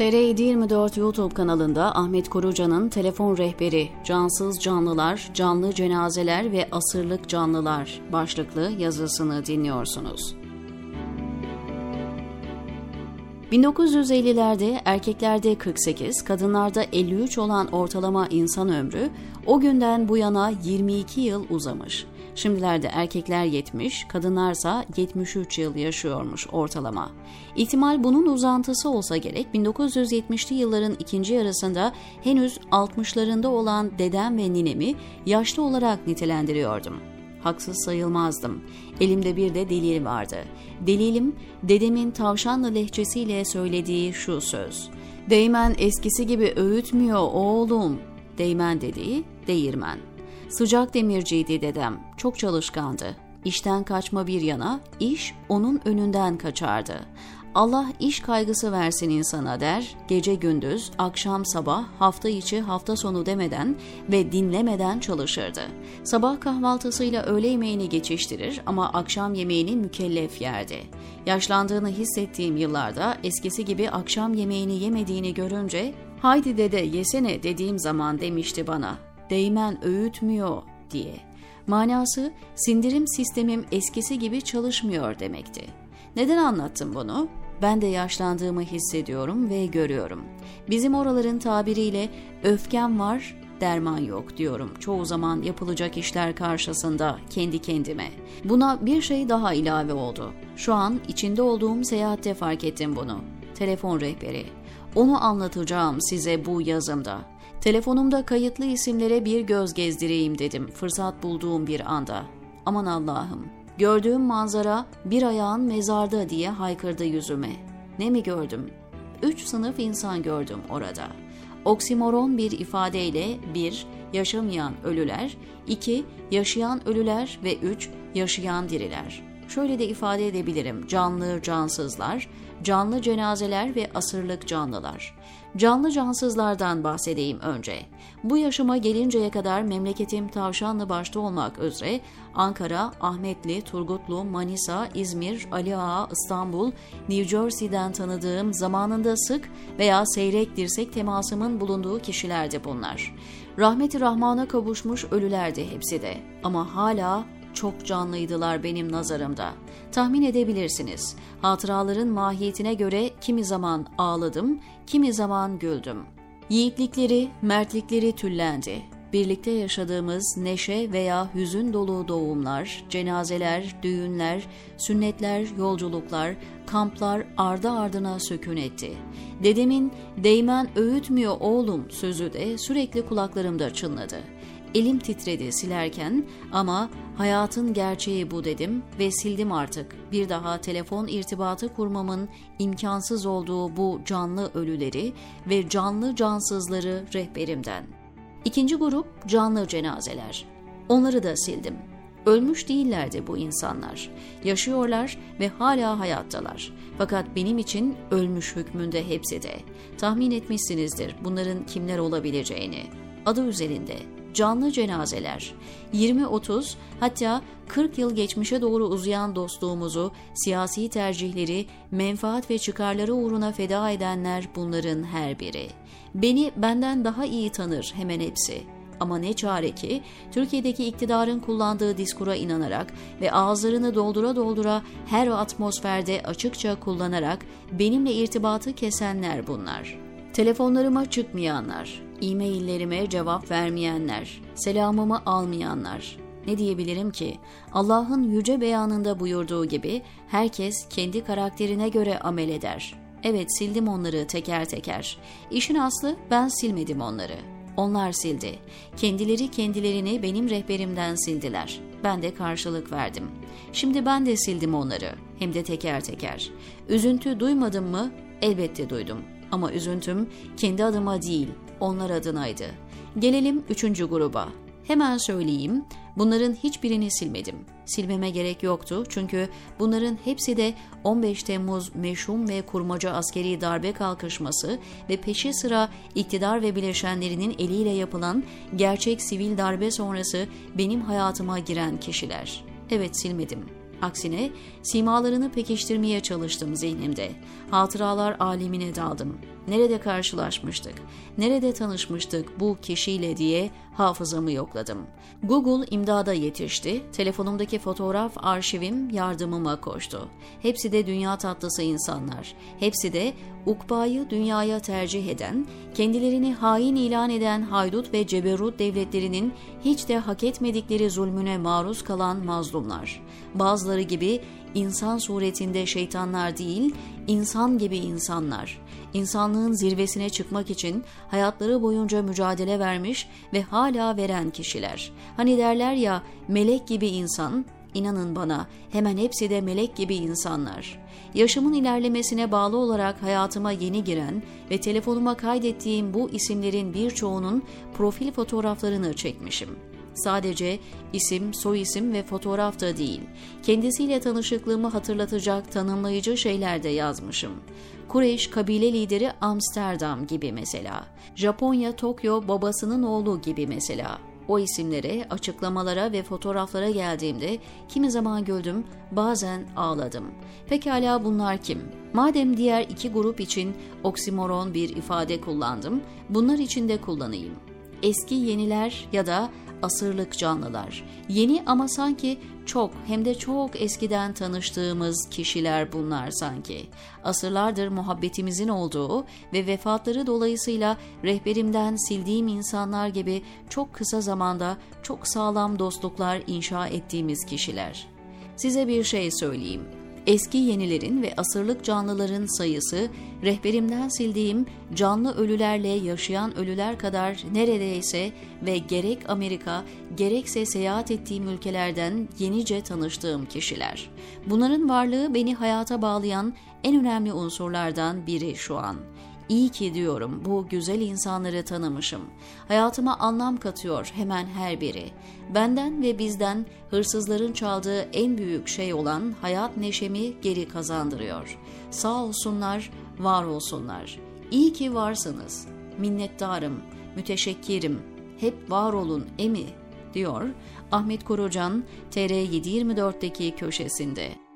TR724 YouTube kanalında Ahmet Koruca'nın Telefon Rehberi, Cansız Canlılar, Canlı Cenazeler ve Asırlık Canlılar başlıklı yazısını dinliyorsunuz. 1950'lerde erkeklerde 48, kadınlarda 53 olan ortalama insan ömrü o günden bu yana 22 yıl uzamış. Şimdilerde erkekler 70, kadınlarsa 73 yıl yaşıyormuş ortalama. İhtimal bunun uzantısı olsa gerek 1970'li yılların ikinci yarısında henüz 60'larında olan dedem ve ninemi yaşlı olarak nitelendiriyordum. Haksız sayılmazdım. Elimde bir de delil vardı. Delilim dedemin tavşanlı lehçesiyle söylediği şu söz. Değmen eskisi gibi öğütmüyor oğlum. Değmen dediği değirmen. Sıcak demirciydi dedem, çok çalışkandı. İşten kaçma bir yana, iş onun önünden kaçardı. Allah iş kaygısı versin insana der, gece gündüz, akşam sabah, hafta içi hafta sonu demeden ve dinlemeden çalışırdı. Sabah kahvaltısıyla öğle yemeğini geçiştirir ama akşam yemeğini mükellef yerdi. Yaşlandığını hissettiğim yıllarda eskisi gibi akşam yemeğini yemediğini görünce, haydi dede yesene dediğim zaman demişti bana, değmen öğütmüyor diye. Manası sindirim sistemim eskisi gibi çalışmıyor demekti. Neden anlattım bunu? Ben de yaşlandığımı hissediyorum ve görüyorum. Bizim oraların tabiriyle öfkem var, derman yok diyorum çoğu zaman yapılacak işler karşısında kendi kendime. Buna bir şey daha ilave oldu. Şu an içinde olduğum seyahatte fark ettim bunu. Telefon rehberi. Onu anlatacağım size bu yazımda. Telefonumda kayıtlı isimlere bir göz gezdireyim dedim fırsat bulduğum bir anda. Aman Allah'ım, gördüğüm manzara bir ayağın mezarda diye haykırdı yüzüme. Ne mi gördüm? Üç sınıf insan gördüm orada. Oksimoron bir ifadeyle bir, yaşamayan ölüler, iki, yaşayan ölüler ve üç, yaşayan diriler. Şöyle de ifade edebilirim, canlı cansızlar, canlı cenazeler ve asırlık canlılar. Canlı cansızlardan bahsedeyim önce. Bu yaşıma gelinceye kadar memleketim Tavşanlı başta olmak üzere Ankara, Ahmetli, Turgutlu, Manisa, İzmir, Ali Ağa, İstanbul, New Jersey'den tanıdığım zamanında sık veya seyrek dirsek temasımın bulunduğu kişilerdi bunlar. Rahmeti Rahman'a kavuşmuş ölülerdi hepsi de ama hala çok canlıydılar benim nazarımda. Tahmin edebilirsiniz. Hatıraların mahiyetine göre kimi zaman ağladım, kimi zaman güldüm. Yiğitlikleri, mertlikleri tüllendi. Birlikte yaşadığımız neşe veya hüzün dolu doğumlar, cenazeler, düğünler, sünnetler, yolculuklar, kamplar ardı ardına sökün etti. Dedemin değmen öğütmüyor oğlum sözü de sürekli kulaklarımda çınladı. Elim titredi silerken ama hayatın gerçeği bu dedim ve sildim artık. Bir daha telefon irtibatı kurmamın imkansız olduğu bu canlı ölüleri ve canlı cansızları rehberimden. İkinci grup canlı cenazeler. Onları da sildim. Ölmüş değillerdi bu insanlar. Yaşıyorlar ve hala hayattalar. Fakat benim için ölmüş hükmünde hepsi de. Tahmin etmişsinizdir bunların kimler olabileceğini. Adı üzerinde canlı cenazeler, 20-30 hatta 40 yıl geçmişe doğru uzayan dostluğumuzu, siyasi tercihleri, menfaat ve çıkarları uğruna feda edenler bunların her biri. Beni benden daha iyi tanır hemen hepsi. Ama ne çare ki Türkiye'deki iktidarın kullandığı diskura inanarak ve ağızlarını doldura doldura her atmosferde açıkça kullanarak benimle irtibatı kesenler bunlar. Telefonlarıma çıkmayanlar, e-maillerime cevap vermeyenler, selamımı almayanlar. Ne diyebilirim ki? Allah'ın yüce beyanında buyurduğu gibi herkes kendi karakterine göre amel eder. Evet sildim onları teker teker. İşin aslı ben silmedim onları. Onlar sildi. Kendileri kendilerini benim rehberimden sildiler. Ben de karşılık verdim. Şimdi ben de sildim onları. Hem de teker teker. Üzüntü duymadım mı? Elbette duydum. Ama üzüntüm kendi adıma değil, onlar adınaydı. Gelelim üçüncü gruba. Hemen söyleyeyim, bunların hiçbirini silmedim. Silmeme gerek yoktu çünkü bunların hepsi de 15 Temmuz meşhum ve kurmaca askeri darbe kalkışması ve peşi sıra iktidar ve bileşenlerinin eliyle yapılan gerçek sivil darbe sonrası benim hayatıma giren kişiler. Evet silmedim. Aksine simalarını pekiştirmeye çalıştım zihnimde. Hatıralar alemine daldım. Nerede karşılaşmıştık, nerede tanışmıştık bu kişiyle diye hafızamı yokladım. Google imdada yetişti, telefonumdaki fotoğraf arşivim yardımıma koştu. Hepsi de dünya tatlısı insanlar. Hepsi de ukbayı dünyaya tercih eden, kendilerini hain ilan eden haydut ve ceberut devletlerinin hiç de hak etmedikleri zulmüne maruz kalan mazlumlar. Bazıları gibi insan suretinde şeytanlar değil, insan gibi insanlar. İnsanlığın zirvesine çıkmak için hayatları boyunca mücadele vermiş ve hala veren kişiler. Hani derler ya melek gibi insan, İnanın bana hemen hepsi de melek gibi insanlar. Yaşımın ilerlemesine bağlı olarak hayatıma yeni giren ve telefonuma kaydettiğim bu isimlerin birçoğunun profil fotoğraflarını çekmişim. Sadece isim, soyisim ve fotoğraf da değil, kendisiyle tanışıklığımı hatırlatacak tanımlayıcı şeyler de yazmışım. Kureyş kabile lideri Amsterdam gibi mesela. Japonya Tokyo babasının oğlu gibi mesela. O isimlere, açıklamalara ve fotoğraflara geldiğimde kimi zaman güldüm, bazen ağladım. Pekala bunlar kim? Madem diğer iki grup için oksimoron bir ifade kullandım, bunlar için de kullanayım. Eski yeniler ya da asırlık canlılar. Yeni ama sanki çok hem de çok eskiden tanıştığımız kişiler bunlar sanki. Asırlardır muhabbetimizin olduğu ve vefatları dolayısıyla rehberimden sildiğim insanlar gibi çok kısa zamanda çok sağlam dostluklar inşa ettiğimiz kişiler. Size bir şey söyleyeyim. Eski yenilerin ve asırlık canlıların sayısı rehberimden sildiğim canlı ölülerle yaşayan ölüler kadar neredeyse ve gerek Amerika gerekse seyahat ettiğim ülkelerden yenice tanıştığım kişiler. Bunların varlığı beni hayata bağlayan en önemli unsurlardan biri şu an. İyi ki diyorum bu güzel insanları tanımışım. Hayatıma anlam katıyor hemen her biri. Benden ve bizden hırsızların çaldığı en büyük şey olan hayat neşemi geri kazandırıyor. Sağ olsunlar, var olsunlar. İyi ki varsınız. Minnettarım, müteşekkirim. Hep var olun emi diyor Ahmet Korucan TR724'deki köşesinde.